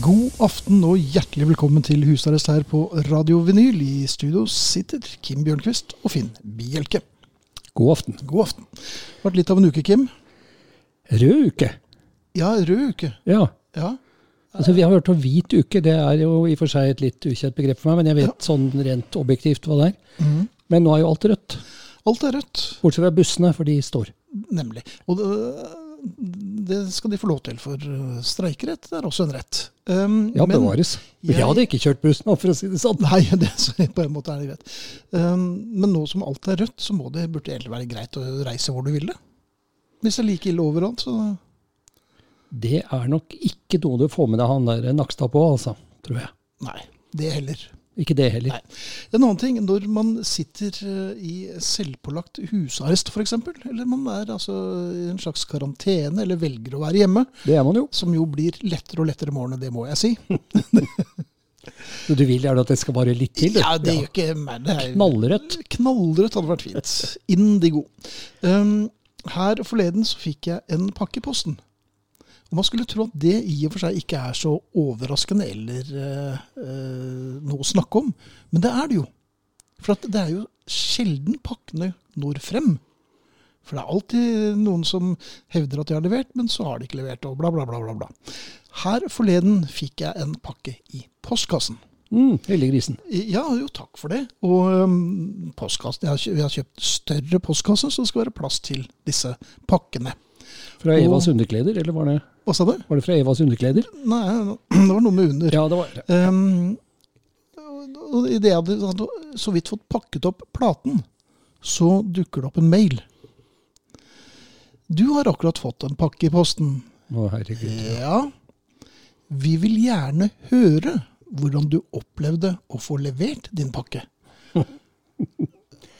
God aften og hjertelig velkommen til husarrest her på Radio Vinyl. I studio sitter Kim Bjørnquist og Finn Bjelke. God aften. God aften. Vært litt av en uke, Kim. Rød uke. Ja, rød uke. Ja. Ja. Altså, vi har hørt om hvit uke. Det er jo i og for seg et litt ukjent begrep for meg, men jeg vet sånn rent objektivt hva det er. Mm. Men nå er jo alt rødt. Alt er rødt, Bortsett fra bussene, for de står. nemlig. Og det, det skal de få lov til, for streikerett det er også en rett. Um, Ja, bevares. jeg- Jeg hadde ikke kjørt bussen, for å si det sånn. Nei, det så på en måte er det greit. Um, men nå som alt er rødt, så må det, burde det være greit å reise hvor du ville. Hvis det er like ille overalt, så Det er nok ikke noe du får med deg han der Nakstad på, altså. Tror jeg. Nei, det heller. Ikke det heller. Nei. En annen ting, når man sitter eh, i selvpålagt husarrest f.eks., eller man er altså i en slags karantene eller velger å være hjemme, Det er man jo. som jo blir lettere og lettere med årene, det må jeg si. Så du vil gjerne at det skal bare litt til? du? Ja, det gjør ikke meg. Det er Knallrødt. Knallrødt hadde vært fint. Indigo. Um, her forleden så fikk jeg en pakke i posten. Og Man skulle tro at det i og for seg ikke er så overraskende eller eh, eh, noe å snakke om, men det er det jo. For at det er jo sjelden pakkene når frem. For det er alltid noen som hevder at de har levert, men så har de ikke levert, og bla, bla, bla. bla, bla. Her forleden fikk jeg en pakke i postkassen. Mm, Heldiggrisen. Ja, jo, takk for det. Og um, postkassen, jeg har, vi har kjøpt større postkasse, så det skal være plass til disse pakkene. Fra Og- Evas underkleder, eller var det, Hva sa du? var det fra Evas underkleder? Nei, det var noe med under. Ja, det var det. Um, og idet jeg hadde så vidt fått pakket opp platen, så dukker det opp en mail. Du har akkurat fått en pakke i posten. Å, herregud. Ja. Vi vil gjerne høre hvordan du opplevde å få levert din pakke.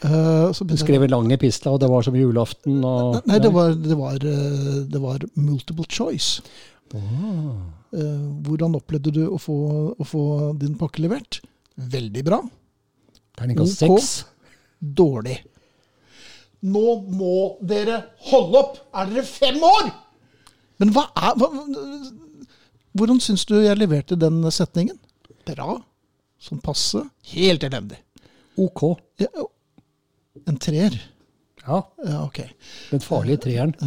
Så Du skrev en lang epistel, og det var som julaften. Og, Nei, det var, det, var, eh, det var multiple choice. Ah. Eh, hvordan opplevde du å få, å få din pakke levert? Veldig bra. Terningkast Ok. seks. Dårlig. Nå må dere holde opp! Er dere fem år?! Men hva er hva, Hvordan syns du jeg leverte den setningen? Bra. Sånn passe. Helt elendig. OK. Ja, en treer. Ja, Ja, ok. den farlige treeren.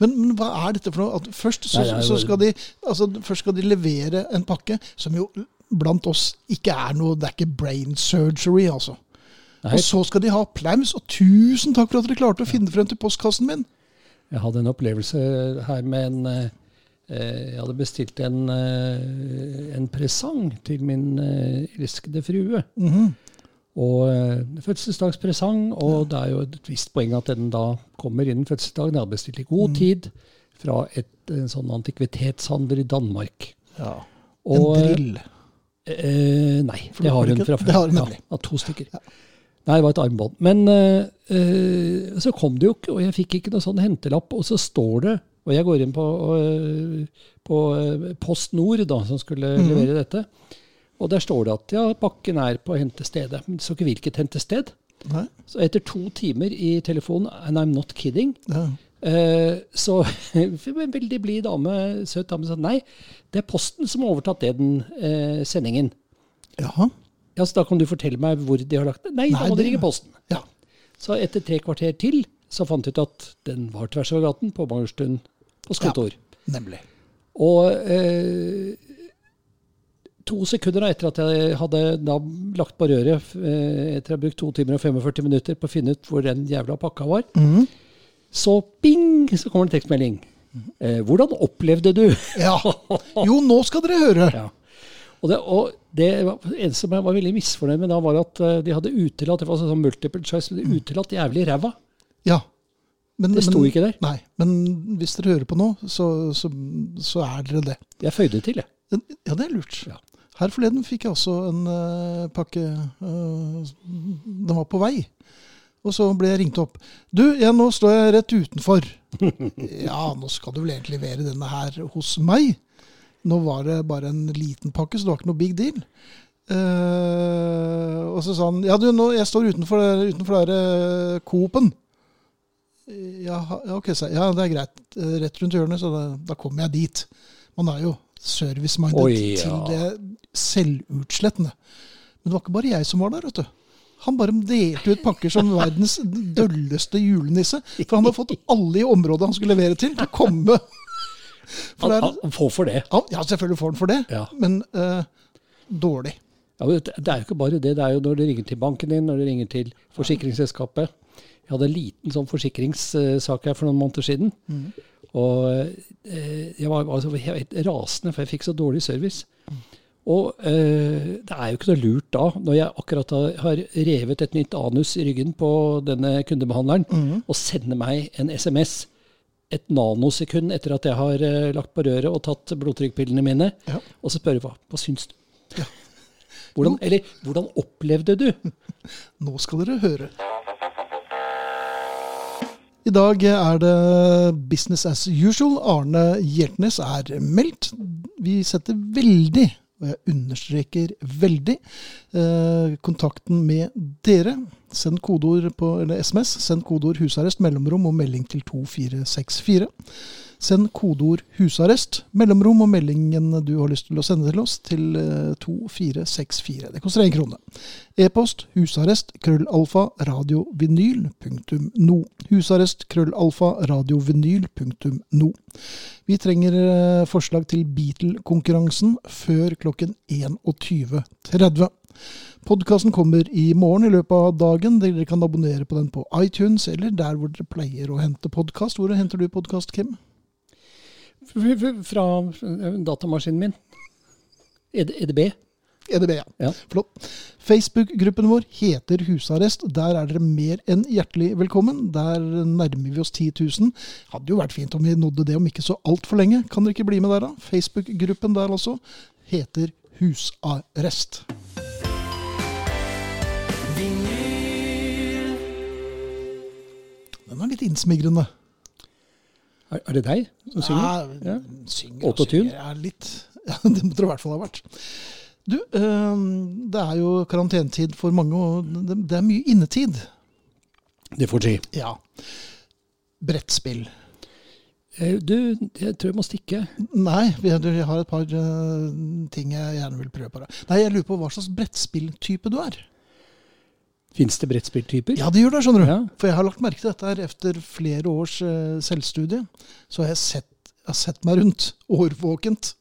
Men, men hva er dette for noe? At først, så, Nei, så skal de, altså, først skal de levere en pakke som jo blant oss ikke er noe Det er ikke brain surgery, altså. Nei, Og så skal de ha applaus, og tusen takk for at dere klarte å finne frem til postkassen min. jeg hadde en opplevelse her med en eh, eh, Jeg hadde bestilt en, eh, en presang til min eh, elskede frue. Mhm. Og eh, fødselsdagspresang, og det er jo et visst poeng at den da kommer innen fødselsdagen. Jeg har bestilt i Mm. god tid fra et, en sånn antikvitetshandler i Danmark. Ja. Og, en drill. Eh, nei, det har hun fra før. det har hun nemlig. Ja, to stykker. Nei, det var et armbånd. Men eh, eh, så kom det jo ikke, og jeg fikk ikke noe sånn hentelapp. Og så står det, og jeg går inn på, eh, på eh, Post Nord, da, som skulle mm. levere dette. Og der står det at ja, pakken er på hentestedet. Men det står ikke hvilket hentested. Nei. Så etter to timer i telefonen, and I'm not kidding, Ja. Eh, Så en veldig blid dame, søt dame, sa nei, det er Posten som har overtatt det den eh, sendingen. Jaha. Ja, så da kan du fortelle meg hvor de har lagt det? Nei, da Nei, må det ringe Posten. Ja. Så etter tre kvarter til så fant de ut at den var tvers over gaten på Mangerstuen på Skotår. Nemlig. Og eh, to sekunder da, etter at jeg hadde lagt på røret, eh, etter å ha brukt to timer og 45 minutter på å finne ut hvor den jævla pakka var, mm. så bing, så kommer det en tekstmelding. Eh, hvordan opplevde du? Ja. Jo, nå skal dere høre. Ja. Og det, og det eneste som jeg var veldig misfornøyd med da, var at eh, de hadde utelatt det var sånn multiple choice, de utelatt jævlig ræva. Ja. Men, Det sto men- ikke der. Nei, men hvis dere hører på nå, så, så, så er dere det. Jeg føyde til, jeg. Ja, det er lurt. Ja. Her forleden fikk jeg også en uh, pakke Uh, Den var på vei. Og så ble jeg ringt opp. Du, ja, nå står jeg rett utenfor. ja, nå skal du vel egentlig levere denne her hos meg. Nå var det bare en liten pakke, så det var ikke noe big deal. Uh, og så sa han ja, du, nå, jeg står utenfor, utenfor der Coop-en. Ja, ok, sa jeg. Ja, det er greit. Rett rundt hjørnet, så da, da kommer jeg dit. Man er jo service-minded oh, ja. til det selvutslettende. Men det var ikke bare jeg som var der, vet du. Han bare delte ut pakker som verdens dølleste julenisse. For han hadde fått alle i området han skulle levere til, til å komme. For Han, han får for det. han, ja, selvfølgelig får han for det, Ja. men uh, dårlig. Ja, men det er jo ikke bare det. Det er jo når du ringer til banken din, når du ringer til forsikringsselskapet. Jeg hadde en liten sånn forsikringssak her for noen måneder siden. Og eh, jeg var altså helt rasende, for jeg fikk så dårlig service. Og eh, det er jo ikke noe lurt da, når jeg akkurat har, revet et nytt anus i ryggen på denne kundebehandleren, Og sender meg en SMS et nanosekund etter at jeg har eh, lagt på røret og tatt blodtrykkpillene mine, Ja. og så spørre hva, hva syns du? Ja. Hvordan, eller hvordan opplevde du? Nå skal dere høre. I dag er det business as usual. Arne Hjeltnes er meldt. Vi setter veldig, og jeg understreker veldig, eh, kontakten med dere. Send kodeord på, eller SMS. Send kodeord 'husarrest', mellomrom og melding til 2464. Send kodeord 'husarrest', mellomrom og meldingen du har lyst til å sende til oss, til eh, 2464. Det koster én krone. E-post husarrest krøllalfa radiovinyl punktum no. Husarrest krøllalfa radiovinyl punktum no. Vi trenger eh, forslag til Beatle-konkurransen før klokken 21.30. Podkasten kommer i morgen i løpet av dagen. Dere kan abonnere på den på iTunes eller der hvor dere pleier å hente podkast. Hvor henter du podkast, Kim? Fra eh, datamaskinen min. EDB. EDB, ja. Ja. Flott. Facebook-gruppen vår heter Husarrest. Der er dere mer enn hjertelig velkommen. Der nærmer vi oss 10 000. Hadde jo vært fint om vi nådde det om ikke så altfor lenge. Kan dere ikke bli med der, da? Facebook-gruppen der altså heter Husarrest. Den er litt innsmigrende. Er, er det deg som synger? Ja, Ja. synger og Autotune? Ja, litt. Ja, det måtte det i hvert fall ha vært. Du, eh, det er jo karantenetid for mange, og det, er mye innetid. Det får si. Ja. Brettspill. Eh, Du, jeg tror jeg må stikke. Nei, vi har- jeg har et par eh, ting jeg gjerne vil prøve på. deg. Nei, Jeg lurer på hva slags brettspilltype du er. Fins det brettspilltyper? Ja, det gjør det, skjønner du. Ja. For jeg har lagt merke til dette her etter flere års uh, selvstudie. Så har jeg sett, jeg har sett meg rundt, årvåkent.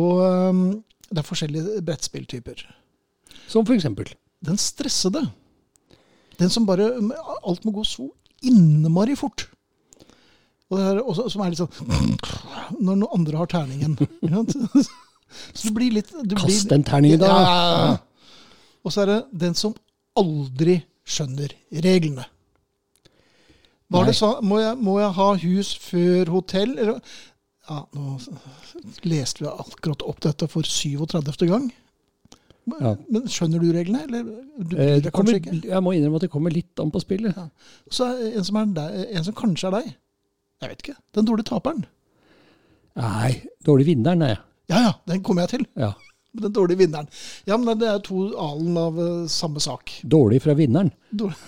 Og um, det er forskjellige brettspilltyper. Som for eksempel. Den stressede. Den som bare Alt må gå så innmari fort. Og det her, også, som er litt sånn Når noen andre har terningen. Så du blir litt du Kast blir, den terningen, da. Ja. Og så er det den som aldri skjønner reglene. Var Nei. det sa? Må jeg, må jeg ha hus før hotell? Eller? Ja, nå leste vi akkurat opp dette for 37. gang. Ja. men skjønner du reglene, eller du Eh, det kommer, jeg må innrømme at det kommer litt an på spillet. Så er en som, er en som kanskje er deg. Jeg vet ikke. Den dårlige taperen. Nei, dårlig vinneren er jeg. Ja ja, den kommer jeg til. Ja. Den dårlige vinneren. Ja, men det er to alen av uh, samme sak. Dårlig fra vinneren. Dårlig.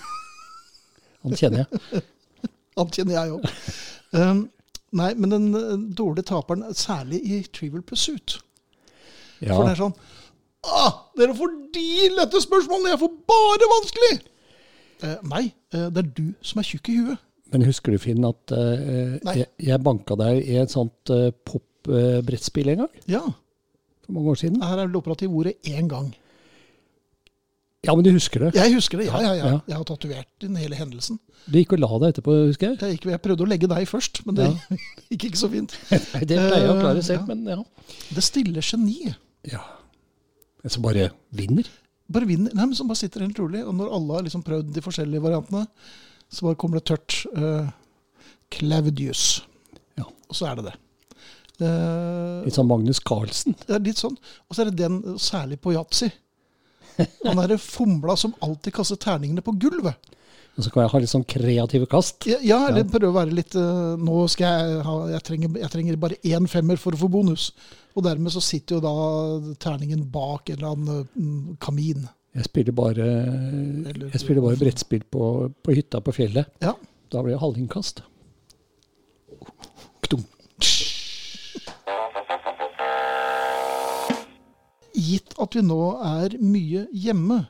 Han kjenner jeg. Han kjenner jeg òg. Um, nei, men den uh, dårlige taperen, særlig i Trivial Pursuit. Ja. For det er sånn ah, Dere får de lette spørsmålene, jeg får bare vanskelig! Uh, nei, det er du som er tjukk i huet. Men husker du, Finn, at jeg, jeg banka deg i et sånt pop-brettspill en gang? Ja, For mange år siden? her er det operativ ordet én gang. Ja, men du husker det? Jeg husker det, ja, ja, ja. Ja. Jeg har tatovert den hele hendelsen. Du gikk og la deg etterpå, husker jeg? Jeg, jeg prøvde å legge deg først, men det gikk ikke så fint. Nei, det pleier jeg å klare Eh, selv, ja. men ja. Det stille geniet. ja. Som bare vinner? Bare vinner. Nei, men som bare sitter helt rolig. Og når alle har liksom prøvd de forskjellige variantene, så bare kommer det tørt. Uh, Claudius. Ja. Og så er det det. Eh, Litt sånn Magnus Carlsen. det er litt sånn. Og så er det den, særlig på yatzy. Han derre fomla som alltid kaster terningene på gulvet. Og så kan jeg ha litt sånn kreative kast. Ja, ja eller prøve å være litt eh, Nå skal jeg ha jeg trenger, jeg trenger bare én femmer for å få bonus. Og dermed så sitter jo da terningen bak en eller annen mm, kamin. Jeg spiller bare, jeg spiller bare brettspill på, på hytta på fjellet. Ja. Da blir det halvinnkast. Gitt at vi nå er mye hjemme,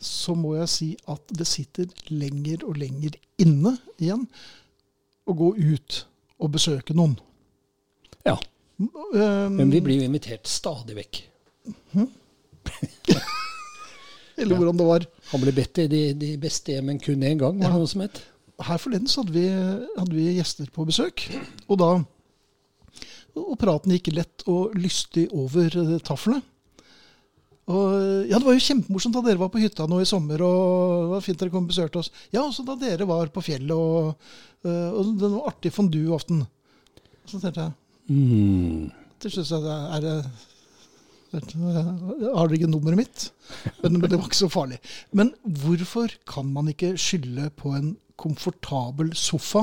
så må jeg si at det sitter lenger og lenger inne igjen å gå ut og besøke noen. Ja. Um, Men vi blir jo invitert stadig vekk. Eller hvordan det var. Han ble bedt i de, de beste hjem, men kun én gang, var det Ja. noe som het. Her forleden så hadde vi, hadde vi gjester på besøk. Og da Og praten gikk lett og lystig over eh, taflene. Og ja, Det var jo kjempemorsomt da dere var på hytta nå i sommer. og Det var fint dere kom og besøkte oss. Ja, også da dere var på fjellet. Og, eh, og det var artig fondue-aften. Så tenkte jeg Mm. til slutt så er det Har dere ikke nummeret mitt? Men, men det var ikke så farlig. Men hvorfor kan man ikke skylde på en komfortabel sofa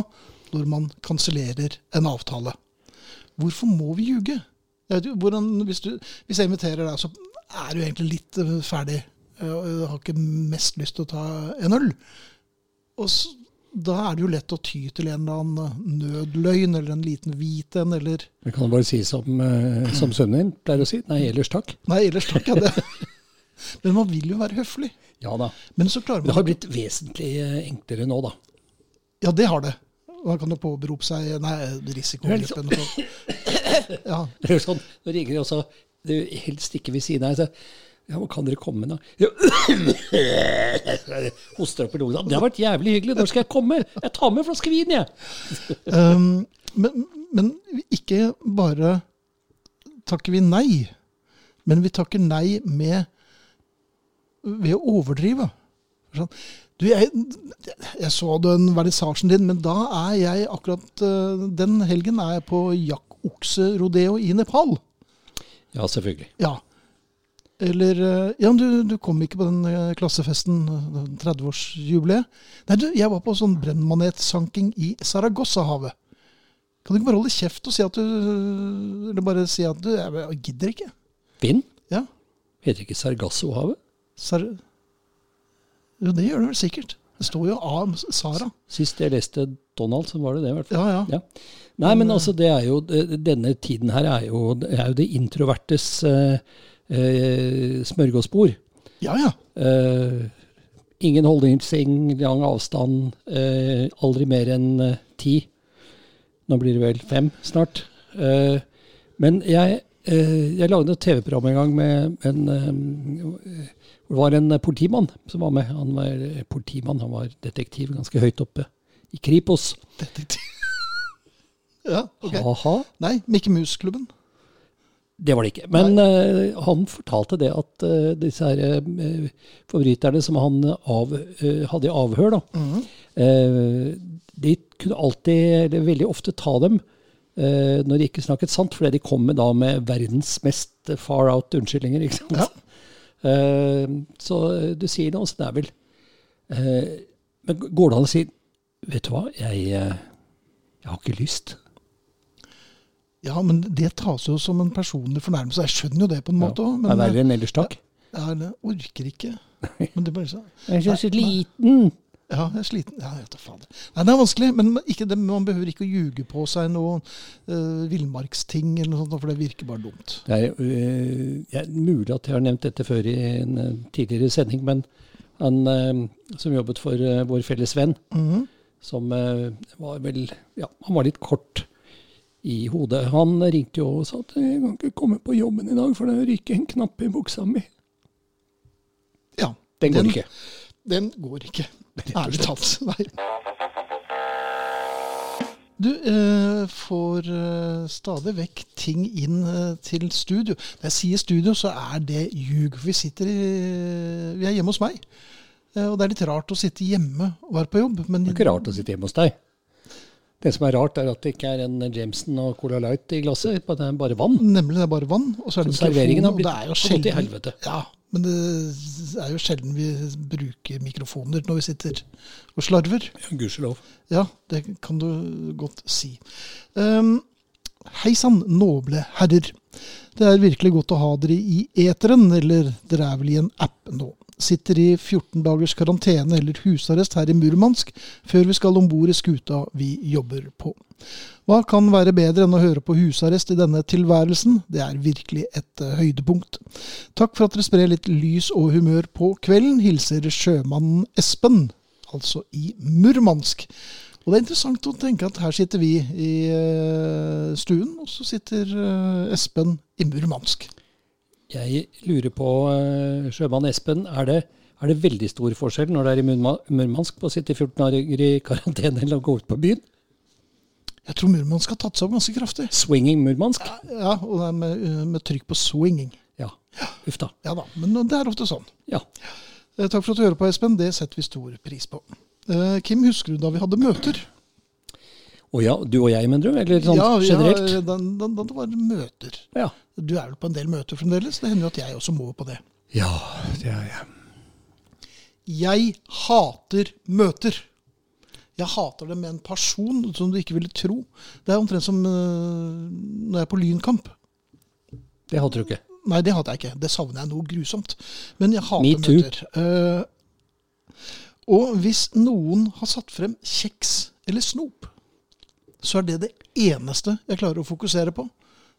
når man kansellerer en avtale? Hvorfor må vi ljuge? Jeg hvordan, hvis, du, hvis jeg inviterer deg, så er du egentlig litt eh, ferdig. eh, jeg har ikke mest lyst til å ta en øl. Og så, da er det jo lett å ty til en eller annen nødløgn eller en liten hvit en, eller Det kan du bare si som, eh, som sønnen din pleier å si. Nei, ellers takk. Nei, ellers takk ja. det. Men man vil jo være høflig. Ja da. Men så klarer man... Det har blitt vesentlig eh, enklere nå, da. Ja, det har det. Man kan jo påberope seg Nei, risikogruppen. Ja. Det er sånn, Nå ringer det også du, helst ikke ved siden av. Ja, men kan dere komme, da? Hoster opp i lungene. Det har vært jævlig hyggelig. Når skal jeg komme? Jeg tar med en flaske vin, jeg. Um, men, men ikke bare takker vi nei, men vi takker nei med ved å overdrive. Sånn. Du, jeg, jeg så den vernissasjen din, men da er jeg akkurat eh, Den helgen er jeg på jakkokserodeo i Nepal. Ja, selvfølgelig. Ja. Eller eh, Ja, du, du kom ikke på den eh, klassefesten, eh, 30-årsjubileet. Nei, du, jeg var på sånn brennmanetsanking i Saragossa-havet. Kan du ikke bare holde kjeft og si at du Eller bare si at du jeg gidder ikke. Vind? Ja. Heter ikke Sargassohavet? Sar jo, det gjør det vel sikkert. Det står jo av Sara. Sist jeg leste Donald, så var det det, i hvert fall. Ja, ja. Ja. Nei, men altså, det er jo Denne tiden her er jo, er jo det introvertes eh, eh, smørgåsbord. Ja, ja. Eh, ingen holdningsing, lang avstand, eh, aldri mer enn eh, ti. Nå blir det vel fem snart. Eh, men jeg, eh, jeg lagde et TV-program en gang med en eh, Det var en politimann som var med. Han var eh, politimann, han var detektiv ganske høyt oppe i Kripos. Detektiv. ja, ok. Ha-ha. Nei, Mikke Mus-klubben. Det var det ikke. Men uh, han fortalte det at uh, disse her uh, forbryterne som han av, eh, hadde i avhør, da, eh, de kunne alltid, eller veldig ofte, ta dem eh, når de ikke snakket sant, fordi de kom med, da, med verdens mest far out unnskyldninger. ikke sant? Ja. Eh, så eh, du sier noe, så det er vel eh, Men går det an å si Vet du hva, jeg, jeg har ikke lyst. Ja, men det tas jo som en personlig fornærmelse. Jeg skjønner jo det på en måte òg, det er verre enn ellers takk. jeg orker ikke. Men det er bare så Jeg er så liten. Ja, jeg er sliten. Ja, jeg vet fader. Nei, det er vanskelig, men det, man behøver ikke å ljuge på seg noe uh, villmarksting eller noe sånt, for det virker bare dumt. Det er, uh, det er mulig at jeg har nevnt dette før i en uh, tidligere sending, men han øh, som jobbet for vår felles venn, Mhm. som øh, var vel Ja, han var litt kort i hodet. Han ringte jo og sa at 'jeg kan ikke komme på jobben i dag, for det ryker en knapp i buksa mi'. Ja, Den går ikke. Den går ikke. Ærlig talt. Nei. Du eh, får eh, stadig vekk ting inn eh, til studio. Når jeg sier studio, så er det ljug. Vi sitter i, vi er hjemme hos meg. Eh, og det er litt rart å sitte hjemme og være på jobb. Men Det er ikke rart å sitte hjemme hos deg. Det som er rart, er at det ikke er en Jameson og Cola Light i glasset. Det er bare vann. Nemlig, det er bare vann. Og så er det Så serveringen har blitt gått til helvete. Ja, men det er jo sjelden vi bruker mikrofoner når vi sitter og slarver. Ja, Gudskjelov. Ja, det kan du godt si. Um, Hei sann, noble herrer. Det er virkelig godt å ha dere i eteren, eller dere er vel i en app nå. Sitter i 14 dagers karantene eller husarrest her i Murmansk før vi skal om bord i skuta vi jobber på. Hva kan være bedre enn å høre på husarrest i denne tilværelsen? Det er virkelig et eh, høydepunkt. Takk for at dere sprer litt lys og humør på kvelden. Hilser sjømannen Espen, altså i Murmansk. Og det er interessant å tenke at her sitter vi i eh, stuen, og så sitter eh, Espen i Murmansk. Jeg lurer på, eh, sjømann Espen, er det, er det veldig stor forskjell når det er i Murmansk på å sitte i 14 dager i karantene eller gå ut på byen? Jeg tror Murmansk har tatt seg opp ganske kraftig. Swinging Murmansk? Ja, og det er med, med trykk på swinging. Ja. Uff da. Ja da, men det er ofte sånn. Ja. Eh, Takk for at du hører på, Espen. Det setter vi stor pris på. Eh, Kim, husker du da vi hadde møter? Å ja, du og jeg, mener du? Eller sånn generelt? Ja, da, da det var møter. Ja. Du er vel på en del møter fremdeles? Det hender jo at jeg også må på det. Ja, det er jeg. Jeg hater møter. Jeg hater det med en person som du ikke ville tro. Det er omtrent som uh, når jeg er på lynkamp. Det hater du ikke. Nei, det hater jeg ikke. Det savner jeg noe grusomt. Men jeg hater Me møter. Uh, og hvis noen har satt frem kjeks eller snop, så er det det eneste jeg klarer å fokusere på.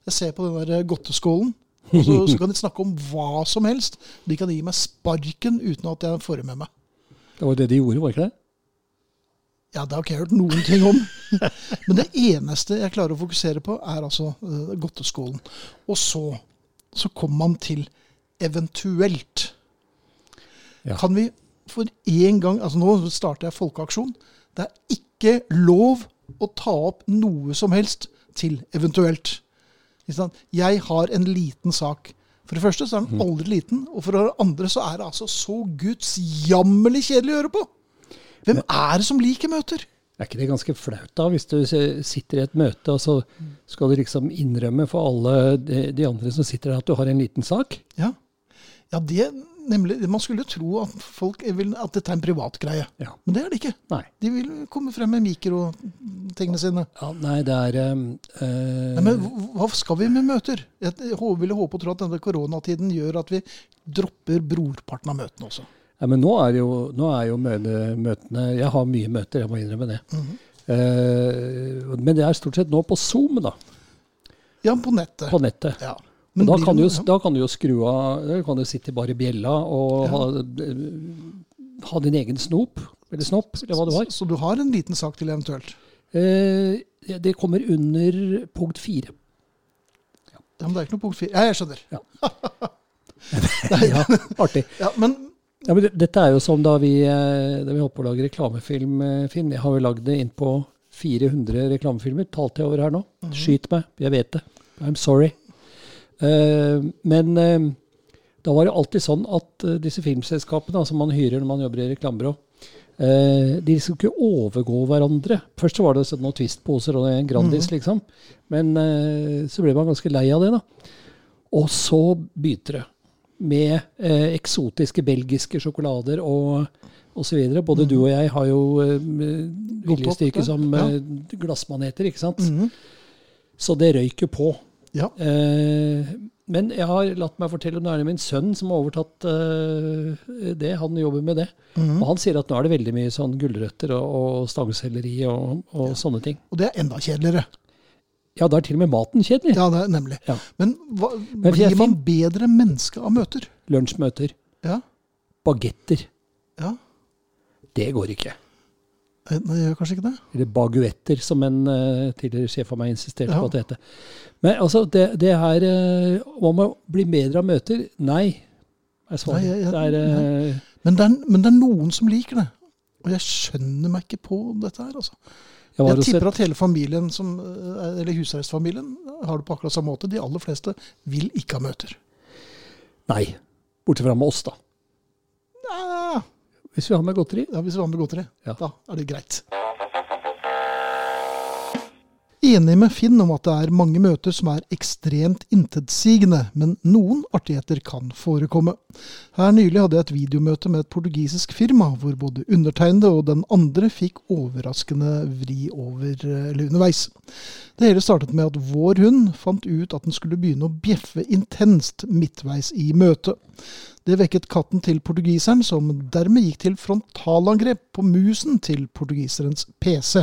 Jeg ser på den der godteskålen, og så, så kan de snakke om hva som helst. De kan gi meg sparken uten at jeg får det med meg. Det var det de gjorde, var ikke det? Ja, det har ikke jeg hørt noen ting om. Men det eneste jeg klarer å fokusere på, er altså uh, godteskålen. Og så, så kommer man til eventuelt. Ja. Kan vi for én gang Altså nå starter jeg folkeaksjon. Det er ikke lov å ta opp noe som helst til eventuelt. Jeg har en liten sak. For det første så er den aldri liten, og for det andre så er det altså så gudsjammerlig kjedelig å høre på. Hvem er det som liker møter? Er ikke det ganske flaut, da, hvis du sitter i et møte, og så skal du liksom innrømme for alle de, de andre som sitter der, at du har en liten sak? Ja, ja det nemlig Man skulle tro at folk vil, at dette er en privat greie. Ja. Men det er det ikke. Nei. De vil komme frem med mikrotingene sine. Ja, nei, det er eh, Nei, men hva- skal vi med møter? Jeg ville håpe og tro at denne koronatiden gjør at vi dropper brorparten av møtene også. Ja, men nå er jo, nå er jo møtene Jeg har mye møter, jeg må innrømme det. Eh, men det er stort sett nå på Zoom, da. Ja, på nettet. På nettet. Ja. Og da kan, du, ja. da kan du jo skru av Da kan du sitte bare i bjella og Ja. ha, ha din egen snop, eller snopp, eller hva det var. Så, så du har en liten sak til eventuelt? Eh, det kommer under punkt fire. Ja, men det er ikke noe punkt fire. Ja, jeg skjønner. Ja, artig. Ja, men Ja, men dette er jo som da vi, eh, da vi holdt på å lage reklamefilm, eh, Finn. Jeg har jo lagd det inn på 400 reklamefilmer. Talte jeg over her nå? Skyt meg. Jeg vet det. I'm sorry. Eh, men eh, da var det alltid sånn at eh, disse filmselskapene som man hyrer når man jobber i reklamebyrå, de skulle ikke overgå hverandre. Først så var det sånn noen Twist-poser og en Grandis, liksom. Men så ble man ganske lei av det, da. Og så begynte det med eksotiske belgiske sjokolader og osv. Både du og jeg har jo eh, viljestyrke som ja. glassmaneter, ikke sant? Mhm. Så det røyk jo på. Ja. Eh, men jeg har latt meg fortelle, nå er det min sønn som har overtatt eh, det. Han jobber med det. Mhm. Og han sier at nå er det veldig mye sånn gulrøtter og, og stangselleri og, og sånne ting. Og det er enda kjedeligere. Ja, da er til og med maten kjedelig. Ja, det er nemlig. Ja. Men hva, Men blir man bedre menneske av møter? Lunsjmøter. Ja. Bagetter. ja. Det går ikke. Eh, Nei, gjør kanskje ikke det? Eller baguetter, som en uh, tidligere sjef av meg insisterte Ja. på at det heter. Men altså, det, det her uh, Om å bli bedre av møter? Nei. Er svaret. Nei, jeg- jeg- det er, eh, Men det, er, men det er noen som liker det. Og jeg skjønner meg ikke på dette her, altså. Jeg Jeg tipper at hele familien, som, eller husarrestfamilien, har det på akkurat samme måte. De aller fleste vil ikke ha møter. Nei. Bortsett fra med oss, da. Hvis vi har med godteri. ja, hvis vi har med godteri, Ja. da er det greit. Enig med Finn om at det er mange møter som er ekstremt intetsigende, men noen artigheter kan forekomme. Her nylig hadde jeg et videomøte med et portugisisk firma, hvor både undertegnede og den andre fikk overraskende vri over eller underveis. Det hele startet med at vår hund fant ut at den skulle begynne å bjeffe intenst midtveis i møtet. Det vekket katten til portugiseren, som dermed gikk til frontalangrep på musen til portugiserens PC.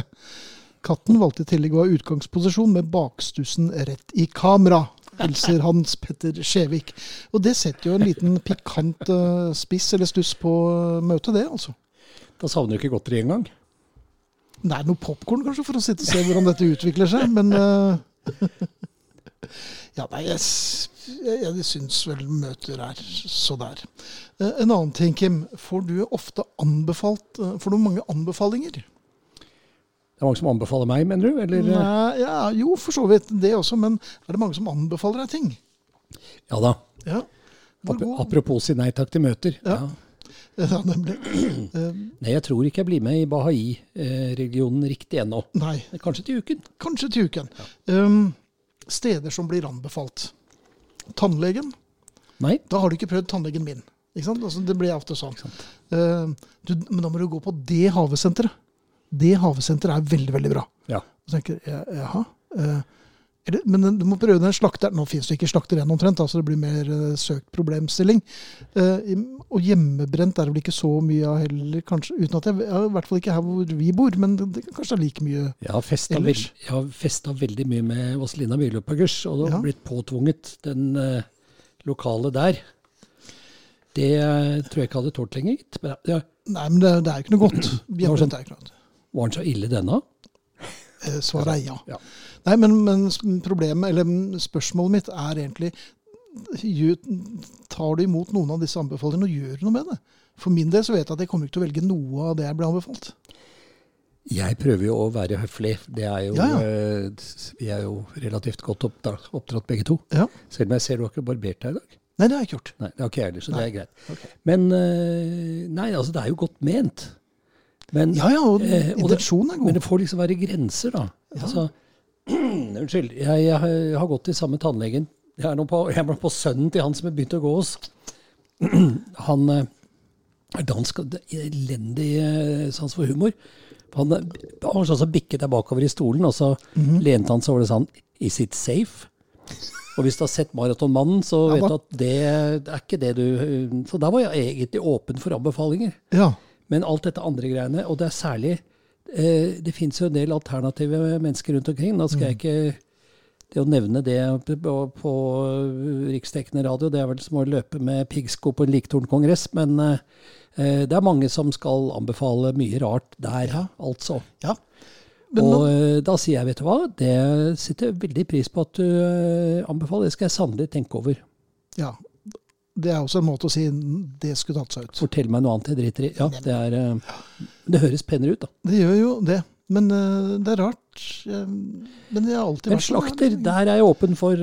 Katten valgte i tillegg å ha utgangsposisjon med bakstussen rett i kamera. Hilser Hans Petter Skjevik. Og det setter jo en liten pikant eh, spiss eller stuss på eh, møtet, det, altså. Da savner du ikke godteri engang. Nei, noe popkorn, kanskje, for å sitte og se hvordan dette utvikler seg, men uh, Ja, nei, jeg, s- jeg, syns vel møter er så der. Eh, En annen ting, Kim. Får du ofte anbefalt eh, Får du mange anbefalinger? Det er mange som anbefaler meg, mener du? Eller? eh, Nei, ja, jo, for så vidt det også, men er det mange som anbefaler deg ting? Ja da. Ja. Apropos si nei takk til møter. Ja. Ja. Ja, nemlig. Nei, jeg tror ikke jeg blir med i Bahai-religionen riktig ennå. Nei, Kanskje til uken. kanskje til uken. Um, steder som blir anbefalt. Tannlegen. Nei. Da har du ikke prøvd tannlegen min. Ikke sant? Altså, det blir ofte sånn. Uh, du, men da må du gå på det havesenteret. Det havesenteret er veldig, veldig bra. Ja. Og så tenker jeg, jaha. eller, men du må prøve den slakteren. Nå finnes det ikke slakter igjen omtrent, så så det blir mer eh, søkt problemstilling. Eh, og hjemmebrent er det vel ikke så mye av heller, kanskje. Uten at jeg, ja, I hvert fall ikke her hvor vi bor, men det, det kanskje er like mye. Jeg har festa, Ellers? veld, jeg har festa veldig mye med Vazelina Myrløpagers, og det har Ja. blitt påtvunget den uh, lokale der. Det tror jeg ikke hadde tålt lenger, gitt. Ja, Nei, men det, det er jo ikke noe godt. Hjemmebrent sånn- er ikke noe godt. var den så ille, denne? Eh, Svaret er ja. Ja. Nei, men, men problemet, eller spørsmålet mitt er egentlig Tar du imot noen av disse anbefalingene og gjør noe med det? For min del så vet jeg at jeg kommer ikke til å velge noe av det jeg ble anbefalt. Jeg prøver jo å være høflig. Det er jo, Ja, ja. eh, Vi er jo relativt godt oppdratt begge to. Ja. Selv om jeg ser du har ikke barbert deg i dag. Nei, det har jeg ikke gjort. Nei, det har ikke jeg heller, så det er greit. Okay. Men eh, Nei, altså, det er jo godt ment. Men, Ja ja, og eh, og det- er god. men det får liksom være grenser, da. Altså, unnskyld, jeg, jeg har- gått til samme tannlegen. Jeg er nå på, jeg er på sønnen til han som har begynt å gå hos. Han eh, er dansk og elendig eh, sans for humor. Han, eh, var sånn som bikket deg bakover i stolen, og så Mhm. lente han seg over det sånn Is it safe? Og hvis du har sett Maratonmannen, så vet du at det, er ikke det du Så da var jeg egentlig åpen for anbefalinger. Ja. Men alt dette andre greiene, og det er særlig eh, Det fins jo en del alternative mennesker rundt omkring. Da skal jeg ikke Det å nevne det på, på riksdekkende radio, det er vel som å løpe med piggsko på en liktornkongress. Men eh, eh, det er mange som skal anbefale mye rart der, altså. ja. Men og nå, eh, da sier jeg, vet du hva, det setter veldig pris på at du eh, anbefaler. Det skal jeg sannelig tenke over. ja. Det er også en måte å si det skulle tatt seg ut. Fortell meg noe annet jeg driter i. Ja, det er eh, Det høres penere ut, da. Det gjør jo det. Men eh, det er rart. eh, men det har alltid vært sånn. slakter, der er jeg åpen for